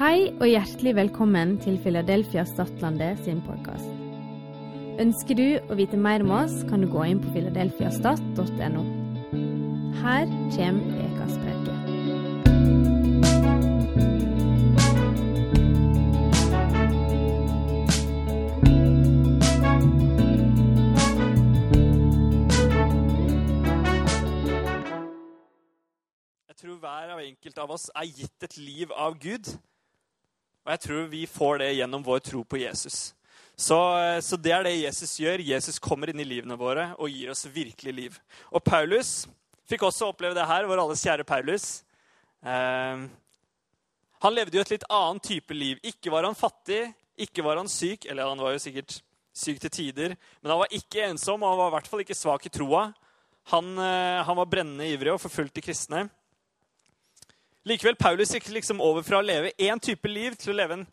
Hei og hjertelig velkommen til Philadelphia Stadlandet sin podkast. Ønsker du å vite mer om oss, kan du gå inn på filadelfiastat.no. Her kommer ukas. Jeg tror hver av enkelt av oss er gitt et liv av Gud. Og jeg tror vi får det gjennom vår tro på Jesus. Så, så det er det Jesus gjør. Jesus kommer inn i livene våre og gir oss virkelig liv. Og Paulus fikk også oppleve det her, vår alles kjære Paulus. Eh, han levde jo et litt annet type liv. Ikke var han fattig, ikke var han syk. Eller han var jo sikkert syk til tider. Men han var ikke ensom, og han var i hvert fall ikke svak i troa. Han, eh, han var brennende ivrig og forfulgte kristne. Likevel, Paulus gikk liksom over fra å leve én type liv til å leve en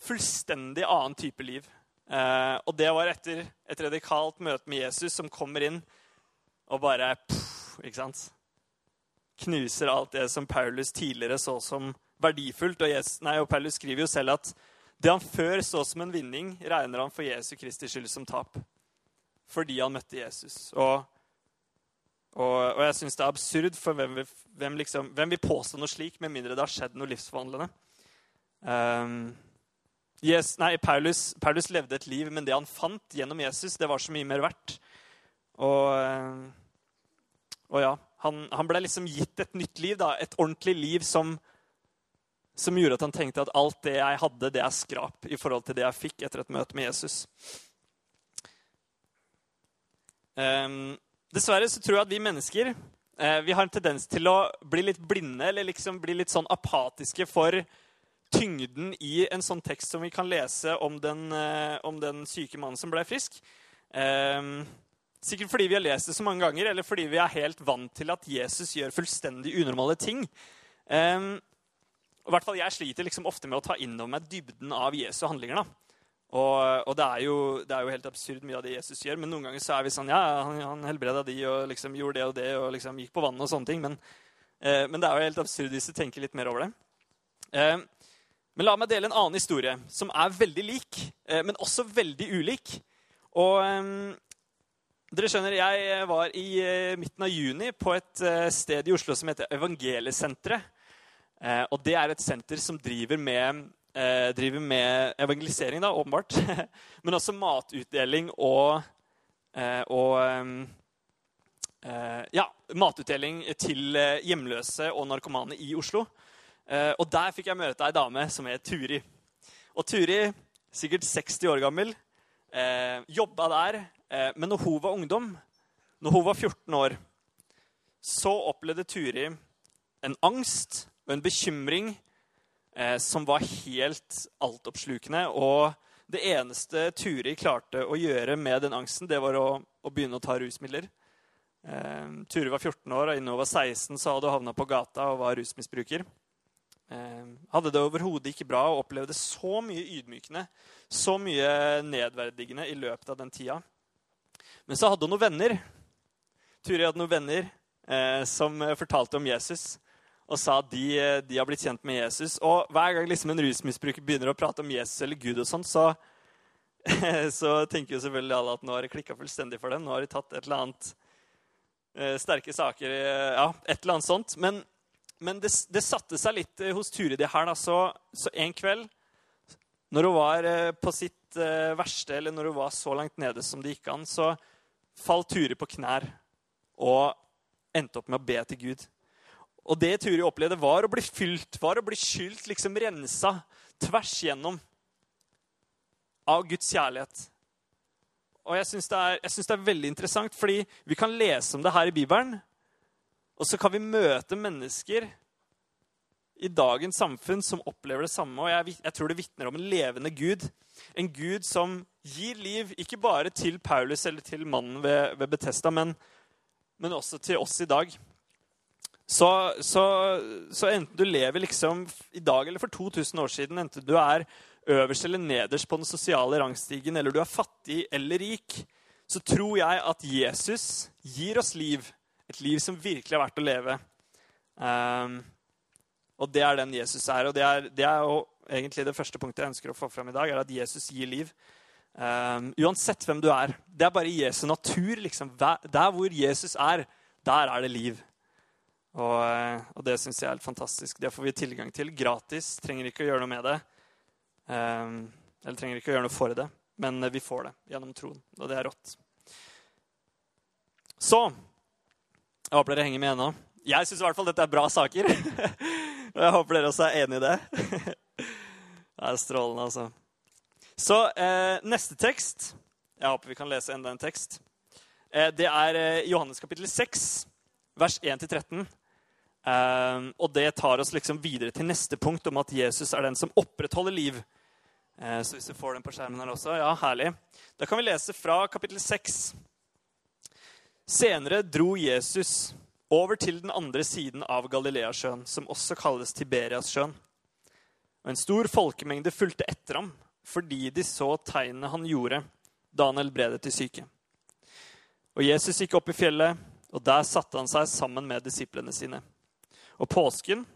fullstendig annen type liv. Eh, og det var etter et radikalt møte med Jesus som kommer inn og bare pff, ikke sant? Knuser alt det som Paulus tidligere så som verdifullt. Og, Jesus, nei, og Paulus skriver jo selv at det han før så som en vinning, regner han for Jesu Kristi skyld som tap. Fordi han møtte Jesus. Og og, og jeg syns det er absurd, for hvem vil, hvem, liksom, hvem vil, påstå noe slik med mindre det har skjedd noe livsforvandlende? Um, yes, nei, Paulus, Paulus, levde et liv, men det han fant gjennom Jesus, det var så mye mer verdt. Og, og ja, han, han ble liksom gitt et nytt liv, da, et ordentlig liv som, som gjorde at han tenkte at alt det jeg hadde, det er skrap i forhold til det jeg fikk etter et møte med Jesus. Um, Dessverre så tror jeg at vi mennesker eh, vi har en tendens til å bli litt blinde eller liksom bli litt sånn apatiske for tyngden i en sånn tekst som vi kan lese om den, eh, om den syke mannen som ble frisk. Eh, sikkert fordi vi har lest det så mange ganger, eller fordi vi er helt vant til at Jesus gjør fullstendig unormale ting. I hvert fall Jeg sliter liksom ofte med å ta inn over meg dybden av Jesu handlinger. da. Og, og det, er jo, det, er jo, helt absurd mye av det Jesus gjør. Men noen ganger så er vi sånn Ja, han, han helbreda de og liksom gjorde det og det og liksom gikk på vannet og sånne ting. Men, eh, men, det er jo helt absurd hvis du tenker litt mer over det. Eh, men la meg dele en annen historie som er veldig lik, eh, men også veldig ulik. Og dere skjønner, jeg var i midten av juni på et sted i Oslo som heter Evangeliesenteret. og det er et senter som driver med eh, driver med evangelisering, da, åpenbart. Men også matutdeling og, eh, og eh, Ja, matutdeling til eh, hjemløse og narkomane i Oslo. Eh, og der fikk jeg møte ei dame som het Turi. Og Turi, sikkert 60 år gammel, eh, jobba der. men når hun var ungdom, når hun var 14 år, så opplevde Turi en angst og en bekymring eh, som var helt altoppslukende. Og det eneste Turi klarte å gjøre med den angsten, det var å, å begynne å ta rusmidler. Eh, Turi var 14 år, og innen hun var 16 så hadde hun havna på gata og var rusmisbruker. Eh, hadde det overhodet ikke bra og opplevde så mye ydmykende, så mye nedverdigende i løpet av den tida. Men så hadde hun noen venner. Turi hadde noen venner eh, som fortalte om Jesus og sa at de, de, har blitt kjent med Jesus. Og hver gang liksom en rusmisbruker begynner å prate om Jesus eller Gud, og sånt, så, så tenker jo selvfølgelig alle at nå har det klikka fullstendig for dem. Nå har de tatt et eller annet eh, sterke saker, eh, ja, et eller annet sånt. Men, men det, det, satte seg litt eh, hos Turid her. Da. Så, så, en kveld, når hun var eh, på sitt eh, verste, eller når hun var så langt nede som det gikk an, så falt Turid på knær og endte opp med å be til Gud. Og det Turi opplevde, var å bli fylt, var å bli skylt, liksom rensa tvers gjennom av Guds kjærlighet. Og jeg syns det, det, er veldig interessant, fordi vi kan lese om det her i Bibelen. Og så kan vi møte mennesker i dagens samfunn som opplever det samme. Og jeg, jeg tror det vitner om en levende Gud. En Gud som gir liv, ikke bare til Paulus eller til mannen ved, ved Betesta, men, men også til oss i dag. Så, så, så, enten du lever liksom i dag eller for 2000 år siden, enten du er øverst eller nederst på den sosiale rangstigen, eller du er fattig eller rik, så tror jeg at Jesus gir oss liv. Et liv som virkelig er verdt å leve. Um, Og det er den Jesus er. Og det er, det er jo egentlig det første punktet jeg ønsker å få fram i dag, er at Jesus gir liv. Um, uansett hvem du er. Det er bare Jesu natur. Liksom. Der hvor Jesus er, der er det liv. Og, eh, og det syns jeg er helt fantastisk. Det får vi tilgang til gratis. Trenger ikke å gjøre noe med det. Um, eller trenger ikke å gjøre noe for det, men vi får det gjennom troen. Og det er rått. Så Jeg håper dere henger med ennå. Jeg syns i hvert fall dette er bra saker. Og jeg håper dere også er enig i det. Det er strålende, altså. Så eh, neste tekst Jeg håper vi kan lese enda en tekst. Eh, det er eh, Johannes kapittel 6, vers 1-13. Eh, og det tar oss liksom videre til neste punkt om at Jesus er den som opprettholder liv. Eh, så hvis vi får den på skjermen her også, ja, herlig. Da kan vi lese fra kapittel 6. Senere dro Jesus over til den andre siden av Galileasjøen, som også kalles Tiberiassjøen. Og en stor folkemengde fulgte etter ham fordi de så tegnene han gjorde da han helbredet de syke. Og Jesus gikk opp i fjellet, og der satte han seg sammen med disiplene sine. Og påsken,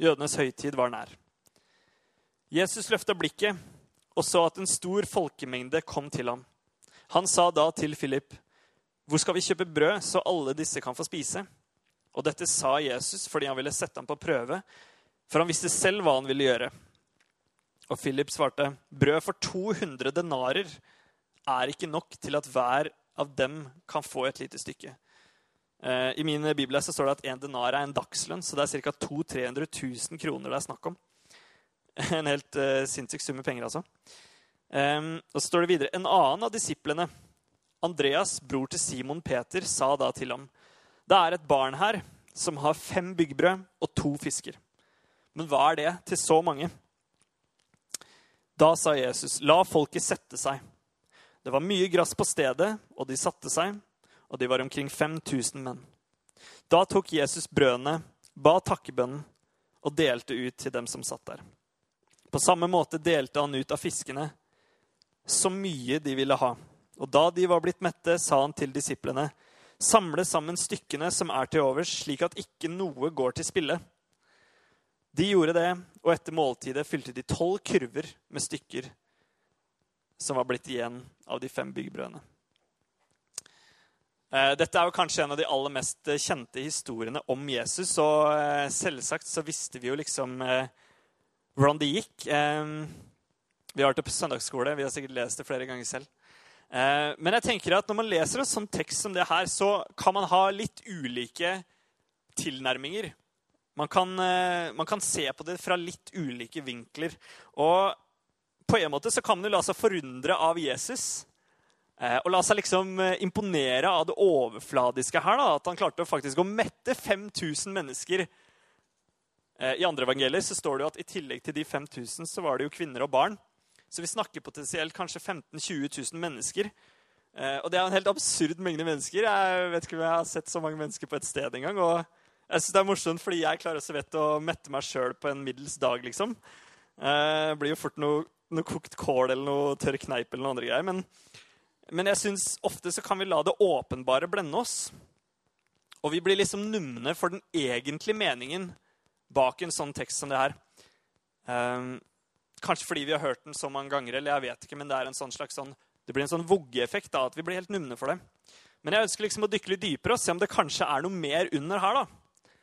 jødenes høytid, var nær. Jesus løfta blikket og så at en stor folkemengde kom til ham. Han sa da til Philip, 'Hvor skal vi kjøpe brød, så alle disse kan få spise?' Og dette sa Jesus fordi han ville sette ham på prøve, for han visste selv hva han ville gjøre. Og Philip svarte, 'Brød for 200 denarer er ikke nok til at hver av dem kan få et lite stykke.' Eh, I min bibel står det at en denar er en dagslønn, så det er ca. 200 000 kroner det er snakk om. En helt uh, sinnssyk sum med penger, altså. Um, og så står det videre En annen av disiplene, Andreas, bror til Simon Peter, sa da til ham Det er et barn her som har fem byggbrød og to fisker. Men hva er det til så mange? Da sa Jesus, la folket sette seg. Det var mye gress på stedet, og de satte seg, og de var omkring 5000 menn. Da tok Jesus brødene, ba takkebønnen og delte ut til dem som satt der. På samme måte delte han ut av fiskene så mye de ville ha. Og da de var blitt mette, sa han til disiplene.: Samle sammen stykkene som er til overs, slik at ikke noe går til spille. De gjorde det, og etter måltidet fylte de tolv kurver med stykker som var blitt igjen av de fem byggbrødene. Eh, dette er jo kanskje en av de aller mest kjente historiene om Jesus. Og eh, selvsagt så visste vi jo liksom eh, hvordan det gikk. Vi har vært på søndagsskole, vi har sikkert lest det flere ganger selv. Eh, men jeg tenker at når man leser en sånn tekst som det her, så kan man ha litt ulike tilnærminger. Man kan, eh, man kan se på det fra litt ulike vinkler. Og på en måte så kan man jo la seg forundre av Jesus. Eh, og la seg liksom imponere av det overfladiske her. da, At han klarte faktisk å mette 5000 mennesker Eh, I andre evangelier så står det jo at i tillegg til de 5000 så var det jo kvinner og barn. Så vi snakker potensielt kanskje 15 000-20 000 mennesker. Eh, og det er en helt absurd mengde mennesker. Jeg vet ikke om jeg har sett så mange mennesker på et sted engang. Og jeg synes det er morsomt fordi jeg klarer så vidt å mette meg sjøl på en middels dag, liksom. Eh, det blir jo fort noe, noe kokt kål eller noe tørr kneip eller noe andre greier. Men, men jeg syns ofte så kan vi la det åpenbare blende oss. Og vi blir liksom numne for den egentlige meningen bak en sånn tekst som det her. Um, kanskje fordi vi har hørt den så mange ganger, eller jeg vet ikke, men det er en sånn slags sånn, det blir en sånn voggeeffekt da, at vi blir helt numne for det. Men jeg ønsker liksom å dykke litt dypere og se om det kanskje er noe mer under her. da.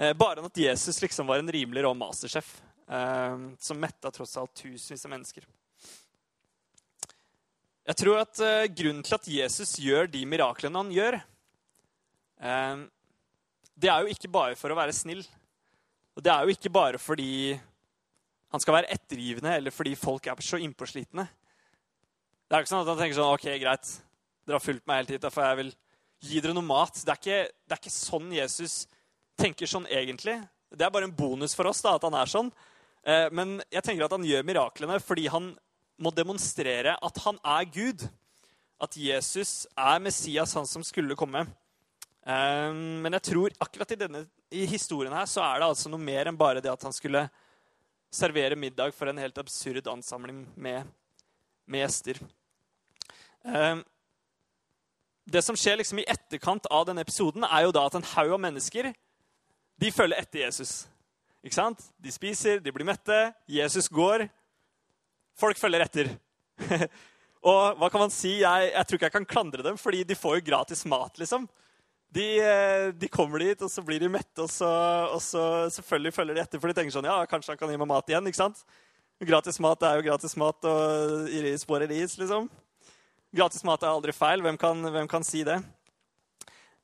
Eh, bare enn at Jesus liksom var en rimelig rå mastersjef eh, som metta tross alt tusenvis av mennesker. Jeg tror at eh, Grunnen til at Jesus gjør de miraklene han gjør, eh, det er jo ikke bare for å være snill. Og det er jo ikke bare fordi han skal være ettergivende eller fordi folk er så innpåslitne. Det er ikke sånn at han tenker sånn OK, greit, dere har fulgt meg hele tiden, derfor jeg vil gi dere noe mat. Det er, ikke, det er ikke sånn Jesus tenker sånn egentlig. Det er bare en bonus for oss da, at han er sånn. Eh, men jeg tenker at han gjør miraklene fordi han må demonstrere at han er Gud. At Jesus er Messias, han som skulle komme. Eh, men jeg tror akkurat i denne i historien her så er det altså noe mer enn bare det at han skulle servere middag for en helt absurd ansamling med, med gjester. Eh, det som skjer liksom i etterkant av denne episoden, er jo da at en haug av mennesker de følger etter Jesus. Ikke sant? De spiser, de blir mette. Jesus går. Folk følger etter. og hva kan man si? Jeg, jeg, tror ikke jeg kan klandre dem, fordi de får jo gratis mat, liksom. De, eh, de kommer dit, og så blir de mette, og så, og så selvfølgelig følger de etter. For de tenker sånn Ja, kanskje han kan gi meg mat igjen, ikke sant? Gratis mat er jo gratis mat, og i ris spår ris, liksom. Gratis mat er aldri feil. Hvem kan, hvem kan si det?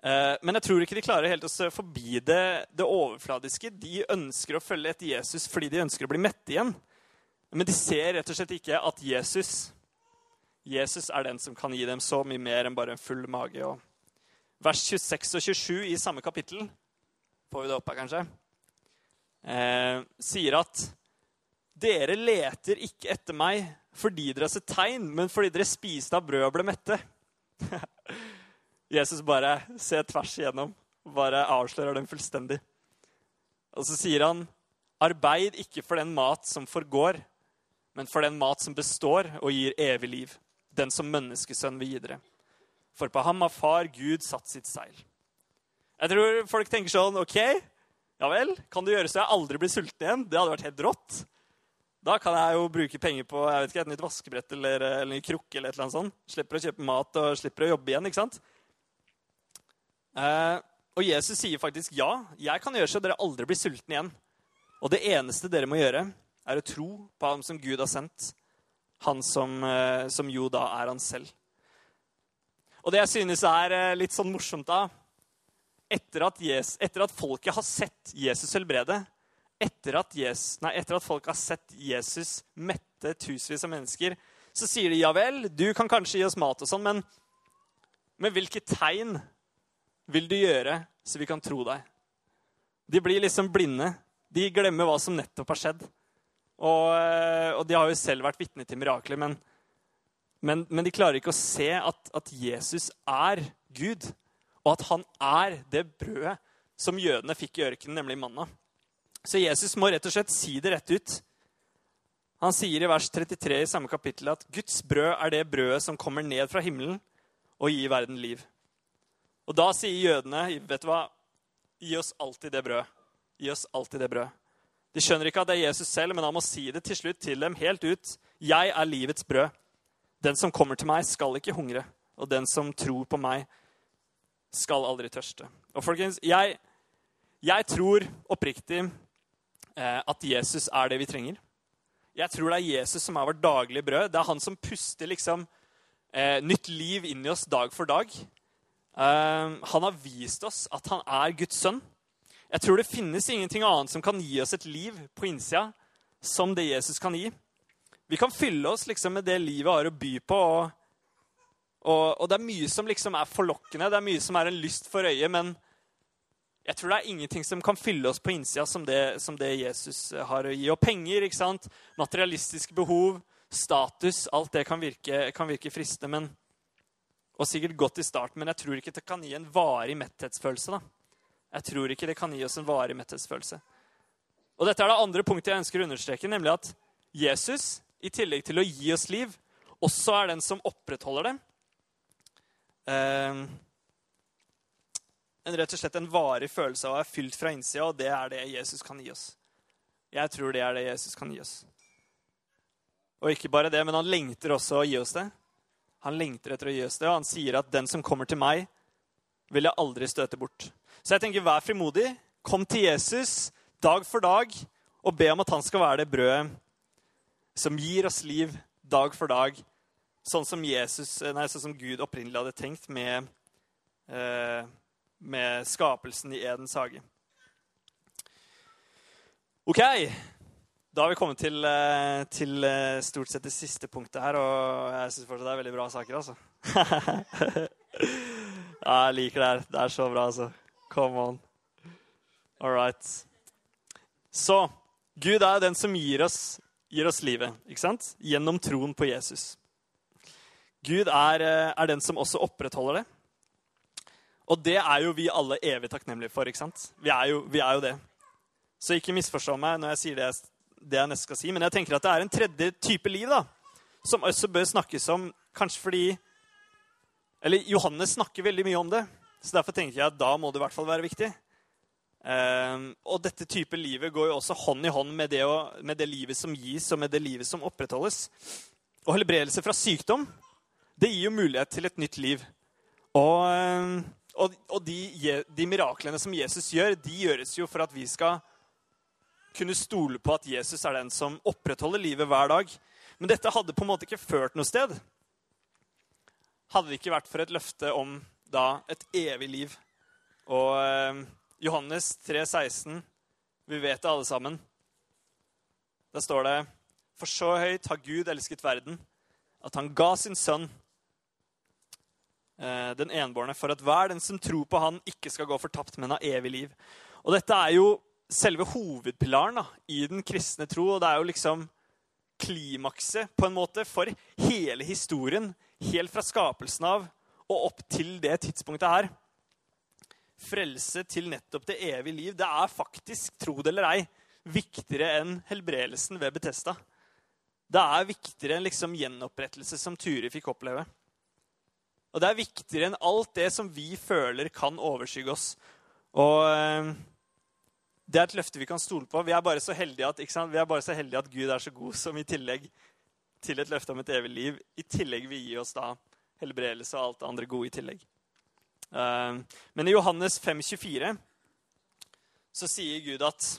Eh, men jeg tror ikke de klarer helt å se forbi det, det, overfladiske. De ønsker å følge etter Jesus fordi de ønsker å bli mette igjen. Men de ser rett og slett ikke at Jesus, Jesus er den som kan gi dem så mye mer enn bare en full mage. Og vers 26 og 27 i samme kapittel, får vi det opp her kanskje, eh, sier at dere leter ikke etter meg fordi dere har sett tegn, men fordi dere spiste av brød og ble mette. Jesus bare ser tvers igjennom, bare avslører dem fullstendig. Og så sier han, arbeid ikke for den mat som forgår, men for den mat som består og gir evig liv, den som menneskesønn vil gi dere. For på ham har far Gud satt sitt seil. Jeg tror folk tenker sånn OK, ja vel, kan du gjøre så jeg aldri blir sulten igjen? Det hadde vært helt rått. Da kan jeg jo bruke penger på jeg vet ikke, et nytt vaskebrett eller, eller en krukke. eller et eller sånt. Slipper å kjøpe mat og slipper å jobbe igjen. ikke sant? Eh, og Jesus sier faktisk ja, jeg kan gjøre så dere aldri blir sultne igjen. Og det eneste dere må gjøre, er å tro på ham som Gud har sendt. Han som, eh, som jo da er han selv. Og det jeg synes er eh, litt sånn morsomt da, etter at, Jesus, etter at folket har sett Jesus helbrede, etter at, Jesus, nei, etter at folk har sett Jesus mette tusenvis av mennesker, så sier de ja vel, du kan kanskje gi oss mat og sånn, men, men hvilke tegn vil du gjøre så vi kan tro deg? De blir liksom blinde. De glemmer hva som nettopp har skjedd. Og, eh, og de har jo selv vært vitne til mirakler, men, men, men, de klarer ikke å se at, at, Jesus er Gud, og at han er det brødet som jødene fikk i ørkenen, nemlig manna. Så Jesus må rett og slett si det rett ut. Han sier i vers 33 i samme kapittel at Guds brød er det brødet som kommer ned fra himmelen og gir verden liv. Og da sier jødene, vet du hva, gi oss alltid det brød. Gi oss alltid det brød. De skjønner ikke at det er Jesus selv, men han må si det til slutt til dem helt ut. Jeg er livets brød. Den som kommer til meg, skal ikke hungre. Og den som tror på meg, skal aldri tørste. Og folkens, jeg, jeg tror oppriktig eh, at Jesus er det vi trenger. Jeg tror det er Jesus som er vårt daglige brød. Det er han som puster liksom, eh, nytt liv inn i oss dag for dag. Eh, han har vist oss at han er Guds sønn. Jeg tror det finnes ingenting annet som kan gi oss et liv på innsida som det Jesus kan gi. Vi kan fylle oss liksom med det livet har å by på. Og, og, og, det er mye som liksom er forlokkende, det er mye som er en lyst for øyet. Men jeg tror det er ingenting som kan fylle oss på innsida som det, som det Jesus har å gi. Og penger, ikke sant? materialistiske behov, status, alt det kan virke, kan virke fristende. Men og sikkert godt i starten, men jeg tror ikke det kan gi en varig metthetsfølelse. da. Jeg tror ikke det kan gi oss en varig metthetsfølelse. Og dette er det andre punktet jeg ønsker å understreke, nemlig at Jesus, i tillegg til å gi oss liv, også er den som opprettholder det. Eh, en rett og slett en varig følelse av å være fylt fra innsida, og det er det Jesus kan gi oss. Jeg tror det er det Jesus kan gi oss. Og ikke bare det, men han lengter også å gi oss det. Han lengter etter å gi oss det, og han sier at 'den som kommer til meg, vil jeg aldri støte bort'. Så jeg tenker, vær frimodig. Kom til Jesus dag for dag og be om at han skal være det brødet som gir oss liv dag for dag, sånn som, Jesus, nei, sånn som Gud opprinnelig hadde tenkt med, eh, med skapelsen i Edens hage. OK. Da har vi kommet til, eh, til, eh, stort sett det siste punktet her, og jeg syns fortsatt det er veldig bra saker, altså. ja, jeg liker det her. Det er så bra, altså. Come on. All right. Så Gud er den som gir oss, gir oss livet, ikke sant? Gjennom troen på Jesus. Gud er, eh, er, den som også opprettholder det. Og det er jo vi alle evig takknemlige for, ikke sant? Vi er jo, vi er jo det. Så ikke misforstå meg når jeg sier det jeg det jeg nesten skal si. Men jeg tenker at det er en tredje type liv da, som også bør snakkes om. Kanskje fordi Eller Johannes snakker veldig mye om det. Så derfor tenkte jeg at da må det i hvert fall være viktig. Um, og dette type livet går jo også hånd i hånd med det, å, med det, livet som gis, og med det livet som opprettholdes. Og helbredelse fra sykdom det gir jo mulighet til et nytt liv. Og, um, og, og de, de, miraklene som Jesus gjør, de gjøres jo for at vi skal kunne stole på at Jesus er den som opprettholder livet hver dag. Men dette hadde på en måte ikke ført noe sted. Hadde det ikke vært for et løfte om da et evig liv. Og eh, Johannes 3, 16. Vi vet det alle sammen. Der står det For så høyt har Gud elsket verden, at han ga sin sønn, eh, den enbårne, for at hver den som tror på han, ikke skal gå fortapt, men ha evig liv. Og dette er jo selve hovedpilaren da, i den kristne tro, og det er jo liksom klimakset på en måte for hele historien, helt fra skapelsen av og opp til det tidspunktet her frelse til nettopp det evige liv, det er faktisk, tro det eller ei, viktigere enn helbredelsen ved Betesta. Det er viktigere enn liksom gjenopprettelse som Turi fikk oppleve. Og det er viktigere enn alt det som vi føler kan overskygge oss. Og eh, det er et løfte vi kan stole på. Vi er bare så heldige at, Vi er bare så heldige at Gud er så god som i tillegg til et løfte om et evig liv, i tillegg vil gi oss da helbredelse og alt det andre gode i tillegg. Eh, men i Johannes 5, 24 så sier Gud at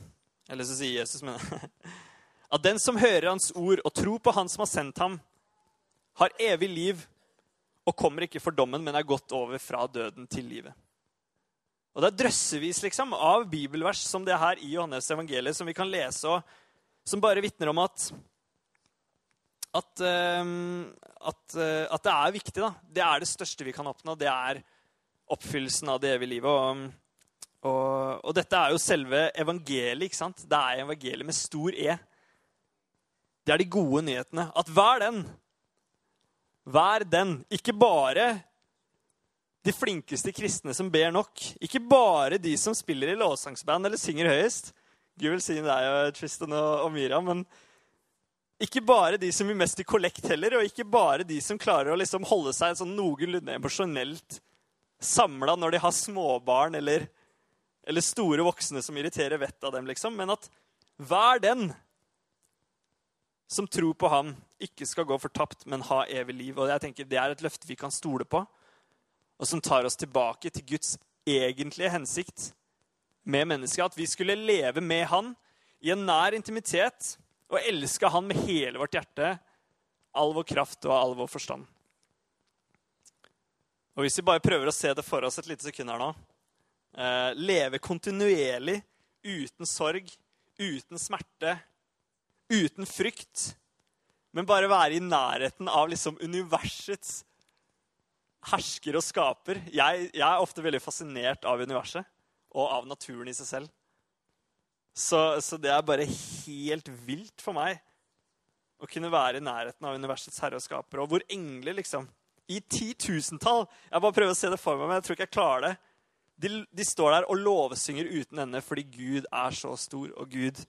Eller så sier Jesus, men At den som hører hans ord og tror på han som har sendt ham, har evig liv og kommer ikke for dommen, men er gått over fra døden til livet. Og Det er drøssevis liksom, av bibelvers som det her i Johannes evangeliet som vi kan lese, og som bare vitner om at at, uh, at, uh, at, det er viktig. da. Det er det største vi kan oppnå. Det er oppfyllelsen av det evige livet. Og, og, og, dette er jo selve evangeliet. ikke sant? Det er evangeliet med stor E. Det er de gode nyhetene. At hver den, hver den, ikke bare de flinkeste kristne som ber nok, ikke bare de som spiller i lovsangsband eller synger høyest Gud velsigne deg, Tristan og, og Miriam. men ikke bare de som gir mest i kollekt heller, og ikke bare de som klarer å liksom holde seg sånn noenlunde emosjonelt samla når de har småbarn eller, eller, store voksne som irriterer vettet av dem, liksom. Men at hver den som tror på ham, ikke skal gå fortapt, men ha evig liv. Og jeg tenker Det er et løfte vi kan stole på, og som tar oss tilbake til Guds egentlige hensikt med mennesket. At vi skulle leve med han i en nær intimitet og elske han med hele vårt hjerte, all vår kraft og all vår forstand. Og hvis vi bare prøver å se det for oss et lite sekund her nå eh, Leve kontinuerlig uten sorg, uten smerte, uten frykt, men bare være i nærheten av liksom universets hersker og skaper. Jeg, jeg, er ofte veldig fascinert av universet og av naturen i seg selv. Så, så det er bare helt vilt for meg å kunne være i nærheten av universets herre og skaper. Og hvor engler liksom i titusentall. Jeg bare prøver å se det for meg, men jeg tror ikke jeg klarer det. De, de står der og lovsynger uten ende fordi Gud er så stor, og Gud,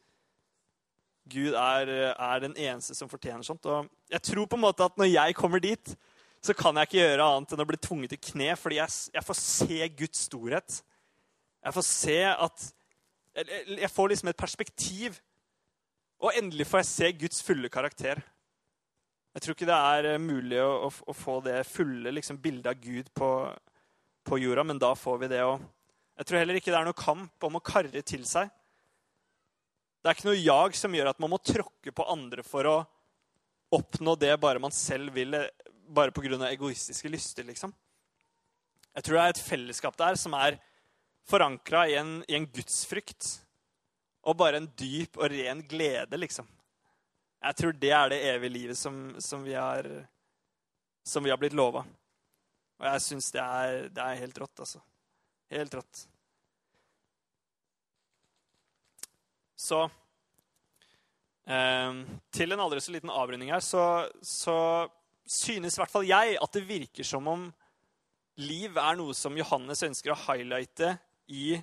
Gud er, er, den eneste som fortjener sånt. Og jeg tror på en måte at når jeg kommer dit, så kan jeg ikke gjøre annet enn å bli tvunget til kne, fordi jeg, jeg får se Guds storhet. Jeg får se at Jeg får liksom et perspektiv. Og endelig får jeg se Guds fulle karakter. Jeg tror ikke det er eh, mulig å, å, å få det fulle liksom, bildet av Gud på, på jorda, men da får vi det òg. Jeg tror heller ikke det er noe kamp om å karre til seg. Det er ikke noe jag som gjør at man må tråkke på andre for å oppnå det bare man selv vil, eh, bare pga. egoistiske lyster. liksom. Jeg tror det er et fellesskap der som er forankra i, i, en gudsfrykt og bare en dyp og ren glede, liksom. Jeg tror det er det evige livet som, som, vi, har, som vi har blitt lova. Og jeg syns det, det, er helt rått, altså. Helt rått. Så eh, Til en aldri så liten avrunding her, så, så synes i hvert fall jeg at det virker som om liv er noe som Johannes ønsker å highlighte i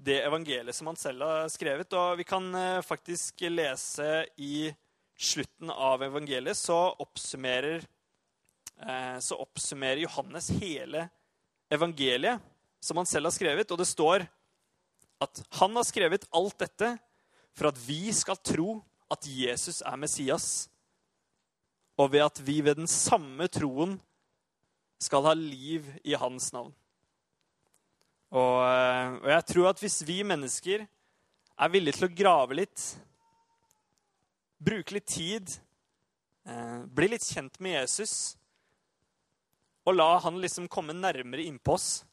det evangeliet som han selv har skrevet. Og vi kan eh, faktisk lese i slutten av evangeliet, så oppsummerer, eh, så oppsummerer Johannes hele evangeliet som han selv har skrevet. Og det står at han har skrevet alt dette for at vi skal tro at Jesus er Messias, og ved at vi ved den samme troen skal ha liv i hans navn. Og, eh, og jeg tror at hvis vi mennesker er villige til å grave litt, bruke litt tid, eh, bli litt kjent med Jesus og la han liksom komme nærmere innpå oss,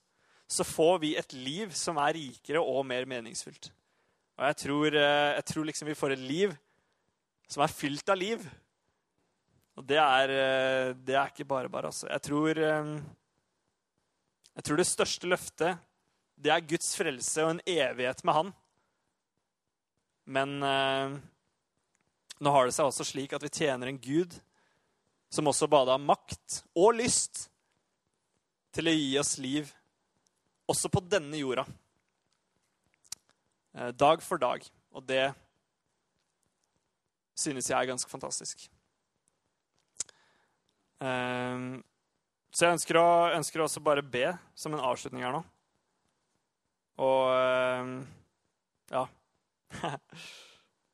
så får vi et liv som er rikere og mer meningsfylt. Og jeg tror, eh, jeg tror liksom vi får et liv som er fylt av liv. Og det er, eh, det er ikke bare bare, altså. Jeg tror, jeg tror det største løftet, det er Guds frelse og en evighet med Han. Men eh, nå har det seg også slik at vi tjener en Gud som også bare har makt og lyst til å gi oss liv også på denne jorda. Eh, dag for dag. Og det synes jeg er ganske fantastisk. Eh, så jeg ønsker, å, ønsker også bare be som en avslutning her nå. Og eh, ja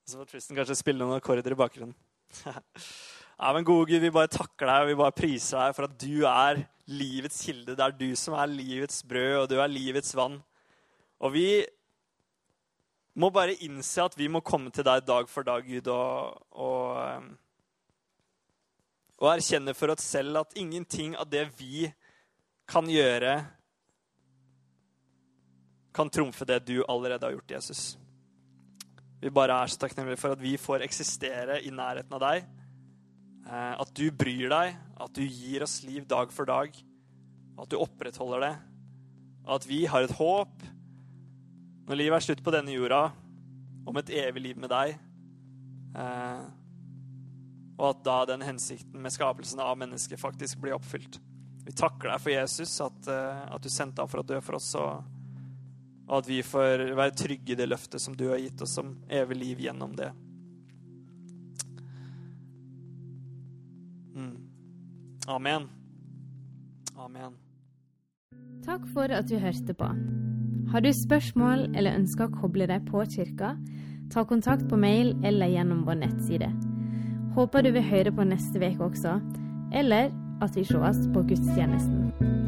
Så får Tristan kanskje spille noen akkorder i bakgrunnen. ja, men gode Gud, vi bare takker deg og vi bare priser deg for at du er livets kilde. Det er du som er livets brød, og du er livets vann. Og vi må bare innse at vi må komme til deg dag for dag, Gud, og, og, og erkjenne for oss selv at ingenting av det vi kan gjøre, kan trumfe det du allerede har gjort, Jesus. Vi bare er så takknemlige for at vi får eksistere i nærheten av deg. Eh, at du bryr deg, at du gir oss liv dag for dag. At du opprettholder det. At vi har et håp når livet er slutt på denne jorda, om et evig liv med deg. Eh, og at da den hensikten med skapelsen av mennesket faktisk blir oppfylt. Vi takker deg for Jesus, at, eh, at du sendte ham for å dø for oss. og og at vi får være trygge i det løftet som du har gitt oss som evig liv gjennom det. Mm. Amen. Amen. Takk for at du hørte på. Har du spørsmål eller ønsker å koble deg på kirka, ta kontakt på mail eller gjennom vår nettside. Håper du vil høre på neste uke også, eller at vi sees på gudstjenesten.